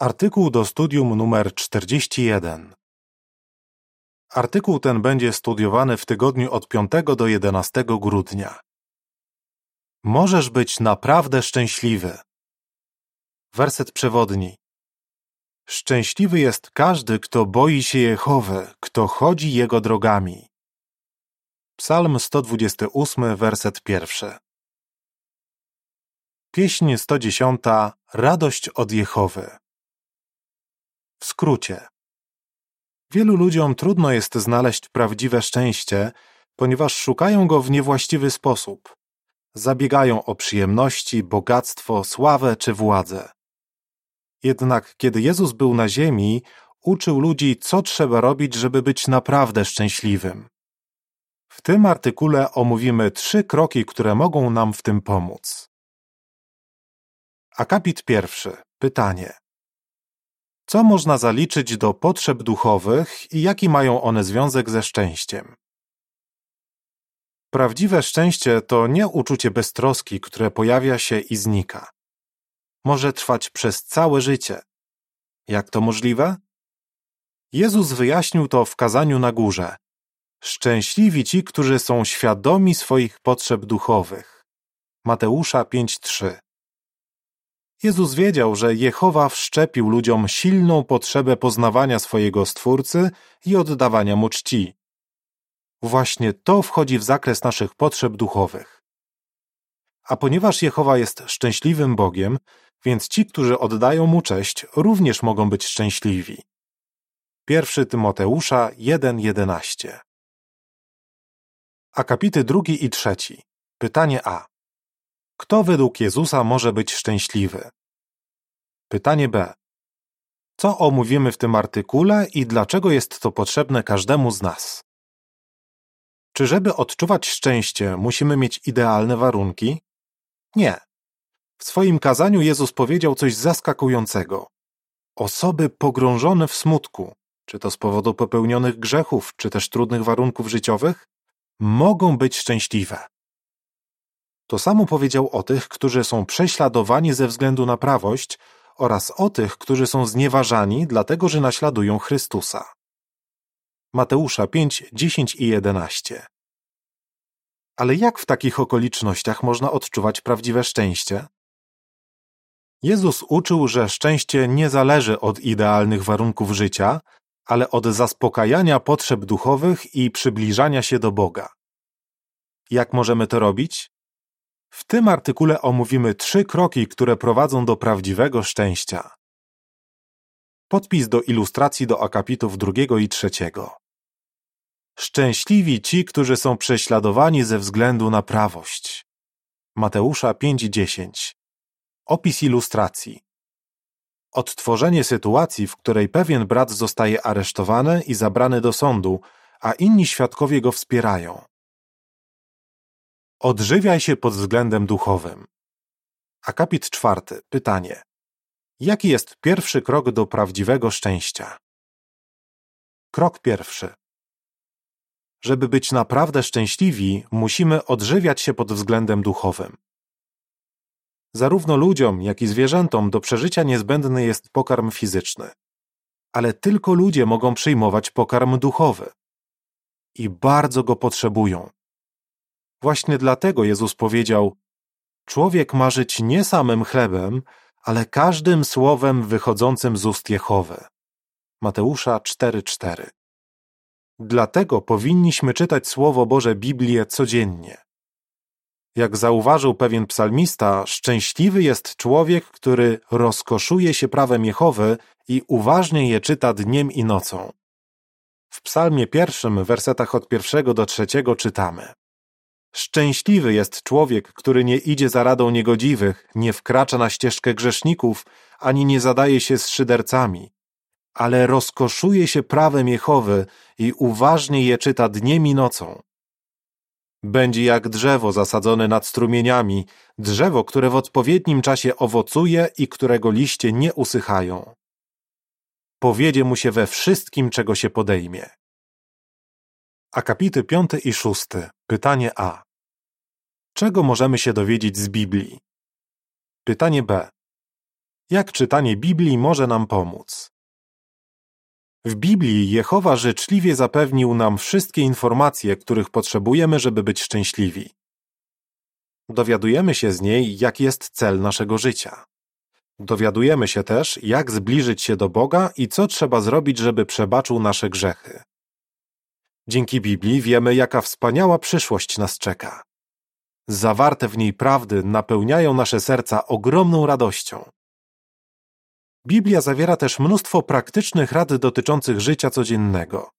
Artykuł do studium numer 41. Artykuł ten będzie studiowany w tygodniu od 5 do 11 grudnia. Możesz być naprawdę szczęśliwy. Werset przewodni. Szczęśliwy jest każdy, kto boi się Jehowy, kto chodzi Jego drogami. Psalm 128, werset pierwszy. Pieśń 110. Radość od Jehowy. W skrócie. Wielu ludziom trudno jest znaleźć prawdziwe szczęście, ponieważ szukają go w niewłaściwy sposób. Zabiegają o przyjemności, bogactwo, sławę czy władzę. Jednak kiedy Jezus był na ziemi, uczył ludzi, co trzeba robić, żeby być naprawdę szczęśliwym. W tym artykule omówimy trzy kroki, które mogą nam w tym pomóc. Akapit pierwszy. Pytanie. Co można zaliczyć do potrzeb duchowych i jaki mają one związek ze szczęściem? Prawdziwe szczęście to nie uczucie beztroski, które pojawia się i znika. Może trwać przez całe życie. Jak to możliwe? Jezus wyjaśnił to w kazaniu na górze. Szczęśliwi ci, którzy są świadomi swoich potrzeb duchowych. Mateusza 5:3 Jezus wiedział, że Jehowa wszczepił ludziom silną potrzebę poznawania swojego Stwórcy i oddawania mu czci. Właśnie to wchodzi w zakres naszych potrzeb duchowych. A ponieważ Jehowa jest szczęśliwym Bogiem, więc ci, którzy oddają mu cześć, również mogą być szczęśliwi. 1 Tymoteusza 1:11 Akapity drugi i trzeci. Pytanie A. Kto według Jezusa może być szczęśliwy? Pytanie B. Co omówimy w tym artykule i dlaczego jest to potrzebne każdemu z nas? Czy żeby odczuwać szczęście, musimy mieć idealne warunki? Nie. W swoim kazaniu Jezus powiedział coś zaskakującego. Osoby pogrążone w smutku, czy to z powodu popełnionych grzechów, czy też trudnych warunków życiowych, mogą być szczęśliwe. To samo powiedział o tych, którzy są prześladowani ze względu na prawość oraz o tych, którzy są znieważani, dlatego że naśladują Chrystusa. Mateusza 5, 10 i 11 Ale jak w takich okolicznościach można odczuwać prawdziwe szczęście? Jezus uczył, że szczęście nie zależy od idealnych warunków życia, ale od zaspokajania potrzeb duchowych i przybliżania się do Boga. Jak możemy to robić? W tym artykule omówimy trzy kroki, które prowadzą do prawdziwego szczęścia. Podpis do ilustracji do akapitów drugiego i trzeciego. Szczęśliwi ci, którzy są prześladowani ze względu na prawość. Mateusza 5:10. Opis ilustracji. Odtworzenie sytuacji, w której pewien brat zostaje aresztowany i zabrany do sądu, a inni świadkowie go wspierają. Odżywiaj się pod względem duchowym. Akapit czwarty. Pytanie. Jaki jest pierwszy krok do prawdziwego szczęścia? Krok pierwszy. Żeby być naprawdę szczęśliwi, musimy odżywiać się pod względem duchowym. Zarówno ludziom, jak i zwierzętom do przeżycia niezbędny jest pokarm fizyczny. Ale tylko ludzie mogą przyjmować pokarm duchowy. I bardzo go potrzebują. Właśnie dlatego Jezus powiedział: Człowiek ma żyć nie samym chlebem, ale każdym słowem wychodzącym z ust Jehowy. Mateusza 4:4. Dlatego powinniśmy czytać Słowo Boże Biblię codziennie. Jak zauważył pewien psalmista, szczęśliwy jest człowiek, który rozkoszuje się prawem Jehowy i uważnie je czyta dniem i nocą. W psalmie pierwszym, wersetach od pierwszego do trzeciego czytamy Szczęśliwy jest człowiek, który nie idzie za radą niegodziwych, nie wkracza na ścieżkę grzeszników, ani nie zadaje się z szydercami, ale rozkoszuje się prawem Jehowy i uważnie je czyta dniem i nocą. Będzie jak drzewo zasadzone nad strumieniami, drzewo, które w odpowiednim czasie owocuje i którego liście nie usychają. Powiedzie mu się we wszystkim, czego się podejmie. Akapity piąty i szósty. Pytanie A. Czego możemy się dowiedzieć z Biblii? Pytanie B. Jak czytanie Biblii może nam pomóc? W Biblii Jehowa życzliwie zapewnił nam wszystkie informacje, których potrzebujemy, żeby być szczęśliwi. Dowiadujemy się z niej, jaki jest cel naszego życia. Dowiadujemy się też, jak zbliżyć się do Boga i co trzeba zrobić, żeby przebaczył nasze grzechy. Dzięki Biblii wiemy, jaka wspaniała przyszłość nas czeka. Zawarte w niej prawdy napełniają nasze serca ogromną radością. Biblia zawiera też mnóstwo praktycznych rad dotyczących życia codziennego.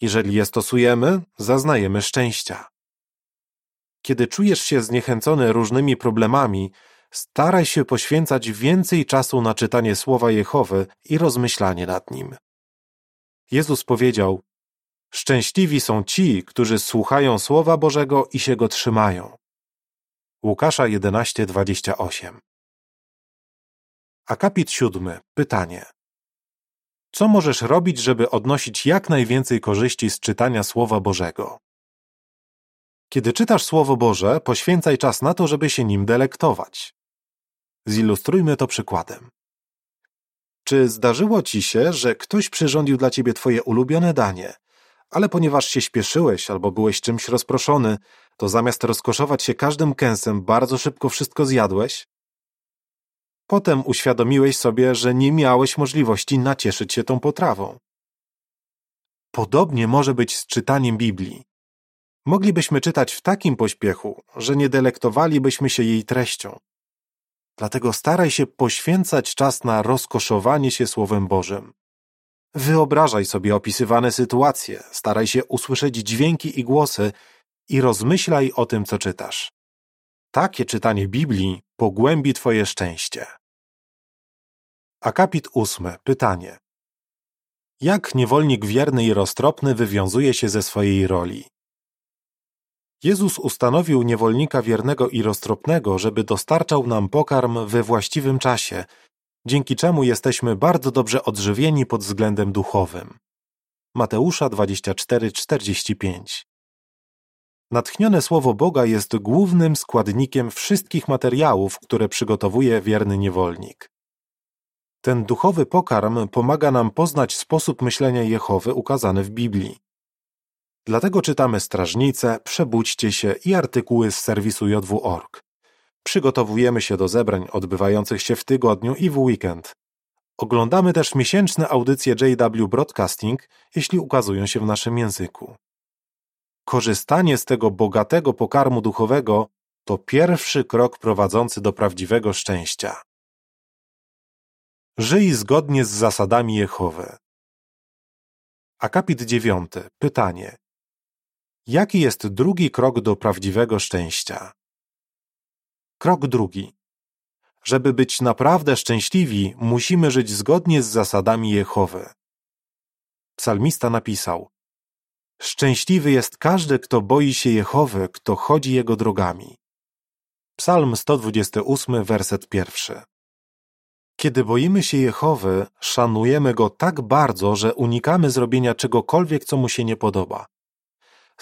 Jeżeli je stosujemy, zaznajemy szczęścia. Kiedy czujesz się zniechęcony różnymi problemami, staraj się poświęcać więcej czasu na czytanie słowa Jehowy i rozmyślanie nad nim. Jezus powiedział: Szczęśliwi są ci, którzy słuchają słowa Bożego i się go trzymają. Łukasza 11:28 Akapit siódmy. Pytanie. Co możesz robić, żeby odnosić jak najwięcej korzyści z czytania Słowa Bożego? Kiedy czytasz Słowo Boże, poświęcaj czas na to, żeby się nim delektować. Zilustrujmy to przykładem. Czy zdarzyło ci się, że ktoś przyrządził dla ciebie twoje ulubione danie, ale ponieważ się śpieszyłeś albo byłeś czymś rozproszony, to zamiast rozkoszować się każdym kęsem, bardzo szybko wszystko zjadłeś? Potem uświadomiłeś sobie, że nie miałeś możliwości nacieszyć się tą potrawą. Podobnie może być z czytaniem Biblii. Moglibyśmy czytać w takim pośpiechu, że nie delektowalibyśmy się jej treścią. Dlatego staraj się poświęcać czas na rozkoszowanie się Słowem Bożym. Wyobrażaj sobie opisywane sytuacje, staraj się usłyszeć dźwięki i głosy i rozmyślaj o tym, co czytasz. Takie czytanie Biblii pogłębi Twoje szczęście. Akapit ósmy. Pytanie. Jak niewolnik wierny i roztropny wywiązuje się ze swojej roli? Jezus ustanowił niewolnika wiernego i roztropnego, żeby dostarczał nam pokarm we właściwym czasie, dzięki czemu jesteśmy bardzo dobrze odżywieni pod względem duchowym. Mateusza 24:45 Natchnione słowo Boga jest głównym składnikiem wszystkich materiałów, które przygotowuje wierny niewolnik. Ten duchowy pokarm pomaga nam poznać sposób myślenia Jehowy ukazany w Biblii. Dlatego czytamy Strażnice, Przebudźcie się i artykuły z serwisu JW.org. Przygotowujemy się do zebrań odbywających się w tygodniu i w weekend. Oglądamy też miesięczne audycje JW Broadcasting, jeśli ukazują się w naszym języku. Korzystanie z tego bogatego pokarmu duchowego to pierwszy krok prowadzący do prawdziwego szczęścia. Żyj zgodnie z zasadami Jehowy. Akapit dziewiąty. Pytanie. Jaki jest drugi krok do prawdziwego szczęścia? Krok drugi. Żeby być naprawdę szczęśliwi, musimy żyć zgodnie z zasadami Jehowy. Psalmista napisał: Szczęśliwy jest każdy, kto boi się Jehowy, kto chodzi jego drogami. Psalm 128, werset pierwszy. Kiedy boimy się Jehowy, szanujemy Go tak bardzo, że unikamy zrobienia czegokolwiek, co Mu się nie podoba.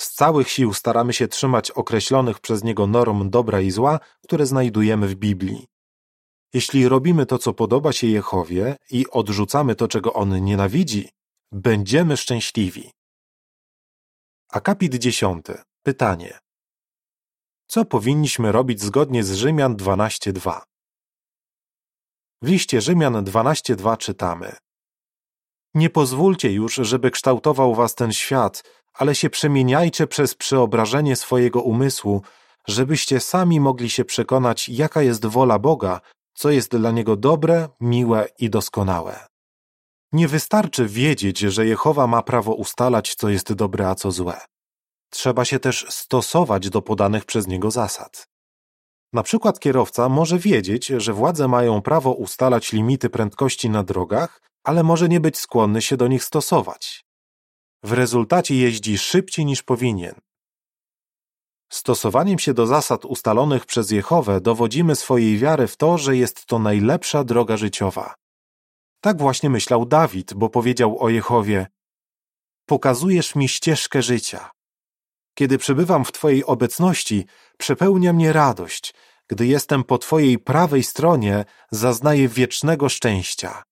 Z całych sił staramy się trzymać określonych przez Niego norm dobra i zła, które znajdujemy w Biblii. Jeśli robimy to, co podoba się Jehowie i odrzucamy to, czego On nienawidzi, będziemy szczęśliwi. Akapit dziesiąty. Pytanie. Co powinniśmy robić zgodnie z Rzymian 12.2? W liście Rzymian 12.2 czytamy Nie pozwólcie już, żeby kształtował was ten świat, ale się przemieniajcie przez przeobrażenie swojego umysłu, żebyście sami mogli się przekonać, jaka jest wola Boga, co jest dla Niego dobre, miłe i doskonałe. Nie wystarczy wiedzieć, że Jehowa ma prawo ustalać, co jest dobre, a co złe. Trzeba się też stosować do podanych przez Niego zasad. Na przykład kierowca może wiedzieć, że władze mają prawo ustalać limity prędkości na drogach, ale może nie być skłonny się do nich stosować. W rezultacie jeździ szybciej niż powinien. Stosowaniem się do zasad ustalonych przez Jehowę dowodzimy swojej wiary w to, że jest to najlepsza droga życiowa. Tak właśnie myślał Dawid, bo powiedział o Jehowie: Pokazujesz mi ścieżkę życia. Kiedy przebywam w Twojej obecności, przepełnia mnie radość, Gdy jestem po Twojej prawej stronie, zaznaję wiecznego szczęścia.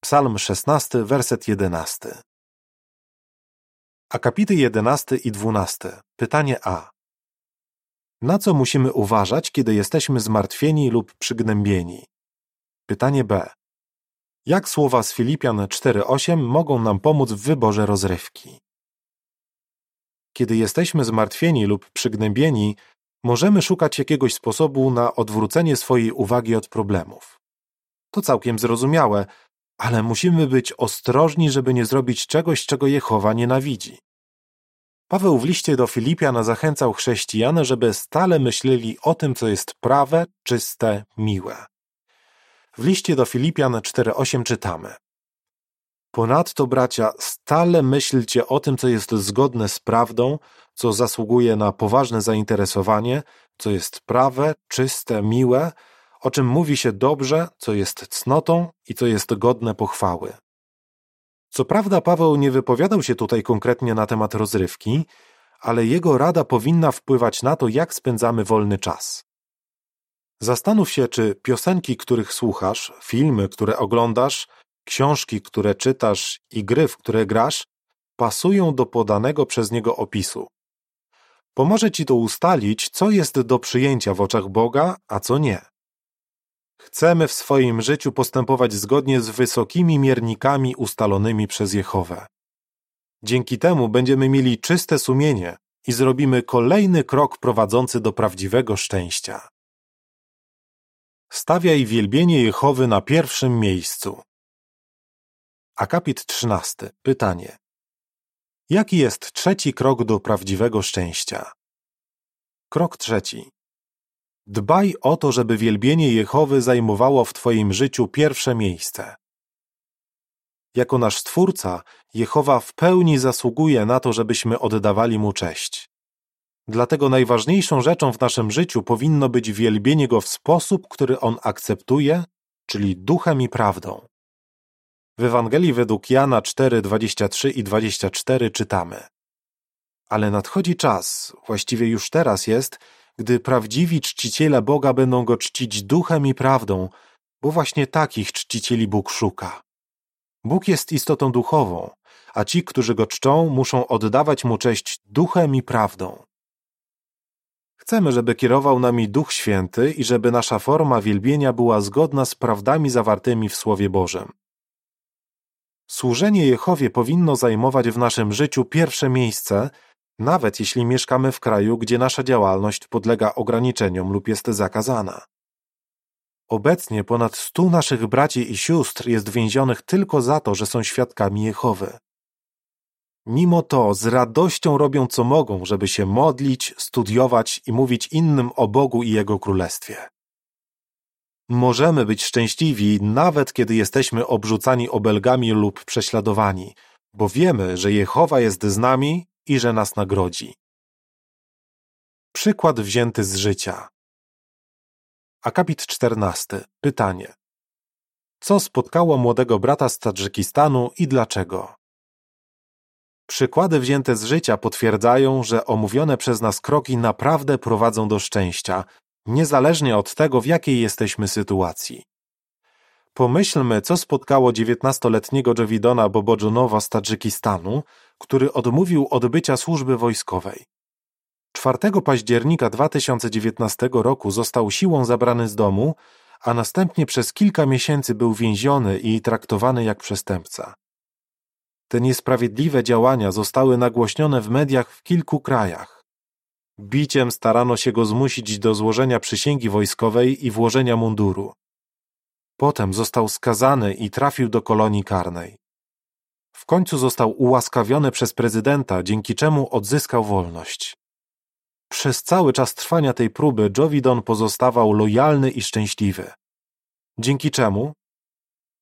Psalm 16, werset 11. Akapity 11 i 12. Pytanie A. Na co musimy uważać, kiedy jesteśmy zmartwieni lub przygnębieni? Pytanie B. Jak słowa z Filipian 4:8 mogą nam pomóc w wyborze rozrywki? Kiedy jesteśmy zmartwieni lub przygnębieni, możemy szukać jakiegoś sposobu na odwrócenie swojej uwagi od problemów. To całkiem zrozumiałe, ale musimy być ostrożni, żeby nie zrobić czegoś, czego Jehowa nienawidzi. Paweł w liście do Filipian zachęcał chrześcijan, żeby stale myśleli o tym, co jest prawe, czyste, miłe. W liście do Filipian 4:8 czytamy: Ponadto, bracia, stale myślcie o tym, co jest zgodne z prawdą, co zasługuje na poważne zainteresowanie, co jest prawe, czyste, miłe, o czym mówi się dobrze, co jest cnotą i co jest godne pochwały. Co prawda, Paweł nie wypowiadał się tutaj konkretnie na temat rozrywki, ale jego rada powinna wpływać na to, jak spędzamy wolny czas. Zastanów się, czy piosenki, których słuchasz, filmy, które oglądasz, książki, które czytasz i gry, w które grasz, pasują do podanego przez niego opisu. Pomoże ci to ustalić, co jest do przyjęcia w oczach Boga, a co nie. Chcemy w swoim życiu postępować zgodnie z wysokimi miernikami ustalonymi przez Jehowę. Dzięki temu będziemy mieli czyste sumienie i zrobimy kolejny krok prowadzący do prawdziwego szczęścia. Stawiaj wielbienie Jehowy na pierwszym miejscu. Akapit 13. Pytanie. Jaki jest trzeci krok do prawdziwego szczęścia? Krok trzeci. Dbaj o to, żeby wielbienie Jehowy zajmowało w Twoim życiu pierwsze miejsce. Jako nasz Stwórca, Jehowa w pełni zasługuje na to, żebyśmy oddawali Mu cześć. Dlatego najważniejszą rzeczą w naszym życiu powinno być wielbienie Go w sposób, który On akceptuje, czyli duchem i prawdą. W Ewangelii według Jana 4, 23 i 24 czytamy Ale nadchodzi czas, właściwie już teraz jest, gdy prawdziwi czciciele Boga będą Go czcić duchem i prawdą, bo właśnie takich czcicieli Bóg szuka. Bóg jest istotą duchową, a ci, którzy Go czczą, muszą oddawać Mu cześć duchem i prawdą. Chcemy, żeby kierował nami Duch Święty i żeby nasza forma wielbienia była zgodna z prawdami zawartymi w Słowie Bożym. Służenie Jehowie powinno zajmować w naszym życiu pierwsze miejsce, nawet jeśli mieszkamy w kraju, gdzie nasza działalność podlega ograniczeniom lub jest zakazana. Obecnie ponad stu naszych braci i sióstr jest więzionych tylko za to, że są świadkami Jehowy. Mimo to z radością robią co mogą, żeby się modlić, studiować i mówić innym o Bogu i Jego Królestwie. Możemy być szczęśliwi nawet kiedy jesteśmy obrzucani obelgami lub prześladowani, bo wiemy, że Jehowa jest z nami i że nas nagrodzi. Przykład wzięty z życia. Akapit 14. Pytanie. Co spotkało młodego brata z Tadżykistanu i dlaczego? Przykłady wzięte z życia potwierdzają, że omówione przez nas kroki naprawdę prowadzą do szczęścia, niezależnie od tego, w jakiej jesteśmy sytuacji. Pomyślmy, co spotkało dziewiętnastoletniego Javidona Bobojonowa z Tadżykistanu, który odmówił odbycia służby wojskowej. 4 października 2019 roku został siłą zabrany z domu, a następnie przez kilka miesięcy był więziony i traktowany jak przestępca. Te niesprawiedliwe działania zostały nagłośnione w mediach w kilku krajach. Biciem starano się go zmusić do złożenia przysięgi wojskowej i włożenia munduru. Potem został skazany i trafił do kolonii karnej. W końcu został ułaskawiony przez prezydenta, dzięki czemu odzyskał wolność. Przez cały czas trwania tej próby Jovidon pozostawał lojalny i szczęśliwy. Dzięki czemu?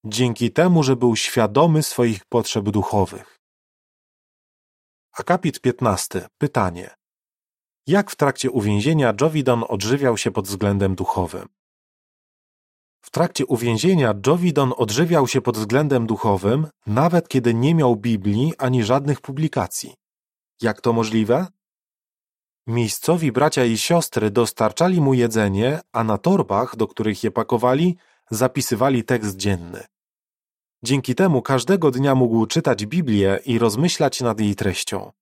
Dzięki temu, że był świadomy swoich potrzeb duchowych. Akapit 15. Pytanie. Jak w trakcie uwięzienia Jovidon odżywiał się pod względem duchowym? W trakcie uwięzienia Jovidon odżywiał się pod względem duchowym, nawet kiedy nie miał Biblii ani żadnych publikacji. Jak to możliwe? Miejscowi bracia i siostry dostarczali mu jedzenie, a na torbach, do których je pakowali, zapisywali tekst dzienny. Dzięki temu każdego dnia mógł czytać Biblię i rozmyślać nad jej treścią.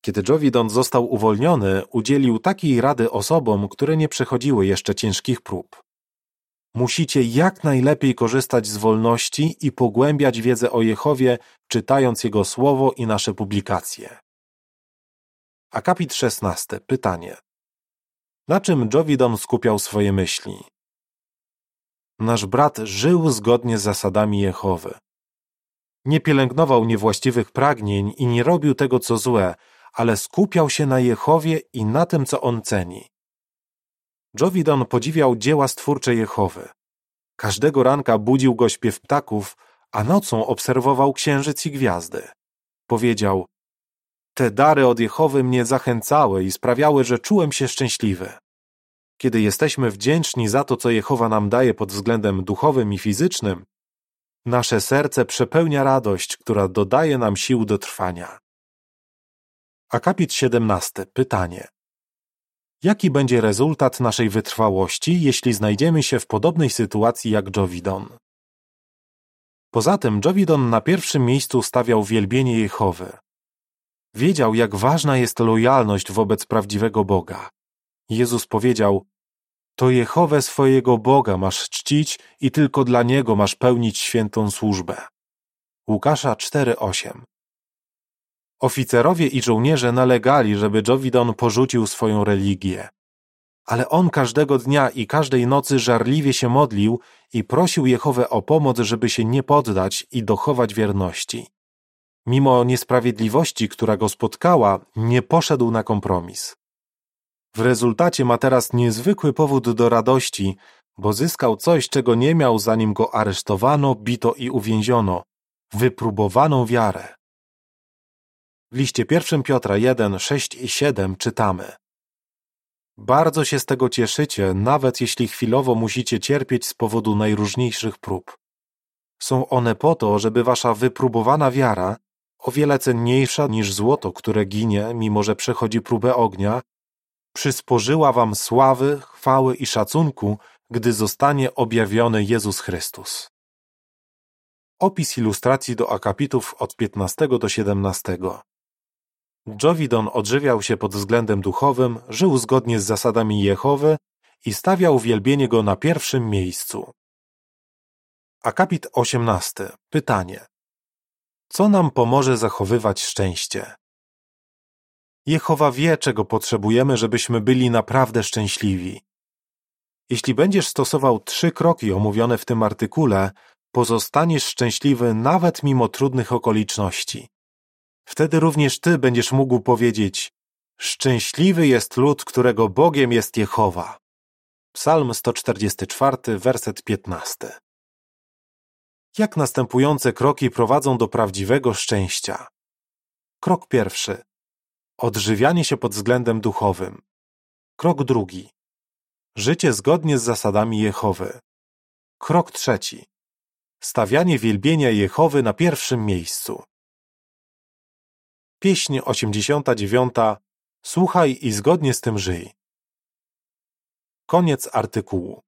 Kiedy Jovidon został uwolniony, udzielił takiej rady osobom, które nie przechodziły jeszcze ciężkich prób. Musicie jak najlepiej korzystać z wolności i pogłębiać wiedzę o Jehowie, czytając Jego słowo i nasze publikacje. Akapit 16. Pytanie. Na czym Jovidon skupiał swoje myśli? Nasz brat żył zgodnie z zasadami Jehowy. Nie pielęgnował niewłaściwych pragnień i nie robił tego, co złe, ale skupiał się na Jehowie i na tym, co on ceni. Jovidon podziwiał dzieła stwórcze Jehowy. Każdego ranka budził go śpiew ptaków, a nocą obserwował księżyc i gwiazdy. Powiedział, te dary od Jehowy mnie zachęcały i sprawiały, że czułem się szczęśliwy. Kiedy jesteśmy wdzięczni za to, co Jehowa nam daje pod względem duchowym i fizycznym, nasze serce przepełnia radość, która dodaje nam sił do trwania. Akapit 17. Pytanie. Jaki będzie rezultat naszej wytrwałości, jeśli znajdziemy się w podobnej sytuacji jak Jovidon? Poza tym Jovidon na pierwszym miejscu stawiał wielbienie Jehowy. Wiedział, jak ważna jest lojalność wobec prawdziwego Boga. Jezus powiedział, to Jehowę swojego Boga masz czcić i tylko dla Niego masz pełnić świętą służbę. Łukasza 4:8 Oficerowie i żołnierze nalegali, żeby Jovidon porzucił swoją religię. Ale on każdego dnia i każdej nocy żarliwie się modlił i prosił Jehowę o pomoc, żeby się nie poddać i dochować wierności. Mimo niesprawiedliwości, która go spotkała, nie poszedł na kompromis. W rezultacie ma teraz niezwykły powód do radości, bo zyskał coś, czego nie miał, zanim go aresztowano, bito i uwięziono wypróbowaną wiarę. W liście pierwszym Piotra 1, 6 i 7 czytamy Bardzo się z tego cieszycie, nawet jeśli chwilowo musicie cierpieć z powodu najróżniejszych prób. Są one po to, żeby wasza wypróbowana wiara, o wiele cenniejsza niż złoto, które ginie, mimo że przechodzi próbę ognia, przysporzyła wam sławy, chwały i szacunku, gdy zostanie objawiony Jezus Chrystus. Opis ilustracji do akapitów od 15 do 17. Jovidon odżywiał się pod względem duchowym, żył zgodnie z zasadami Jehowy i stawiał wielbienie go na pierwszym miejscu. Akapit 18. Pytanie. Co nam pomoże zachowywać szczęście? Jehowa wie, czego potrzebujemy, żebyśmy byli naprawdę szczęśliwi. Jeśli będziesz stosował trzy kroki omówione w tym artykule, pozostaniesz szczęśliwy nawet mimo trudnych okoliczności. Wtedy również ty będziesz mógł powiedzieć: Szczęśliwy jest lud, którego Bogiem jest Jehowa. Psalm 144, werset 15. Jak następujące kroki prowadzą do prawdziwego szczęścia? Krok pierwszy. Odżywianie się pod względem duchowym. Krok drugi. Życie zgodnie z zasadami Jehowy. Krok trzeci. Stawianie wielbienia Jehowy na pierwszym miejscu. Pieśń 89. Słuchaj i zgodnie z tym żyj. Koniec artykułu.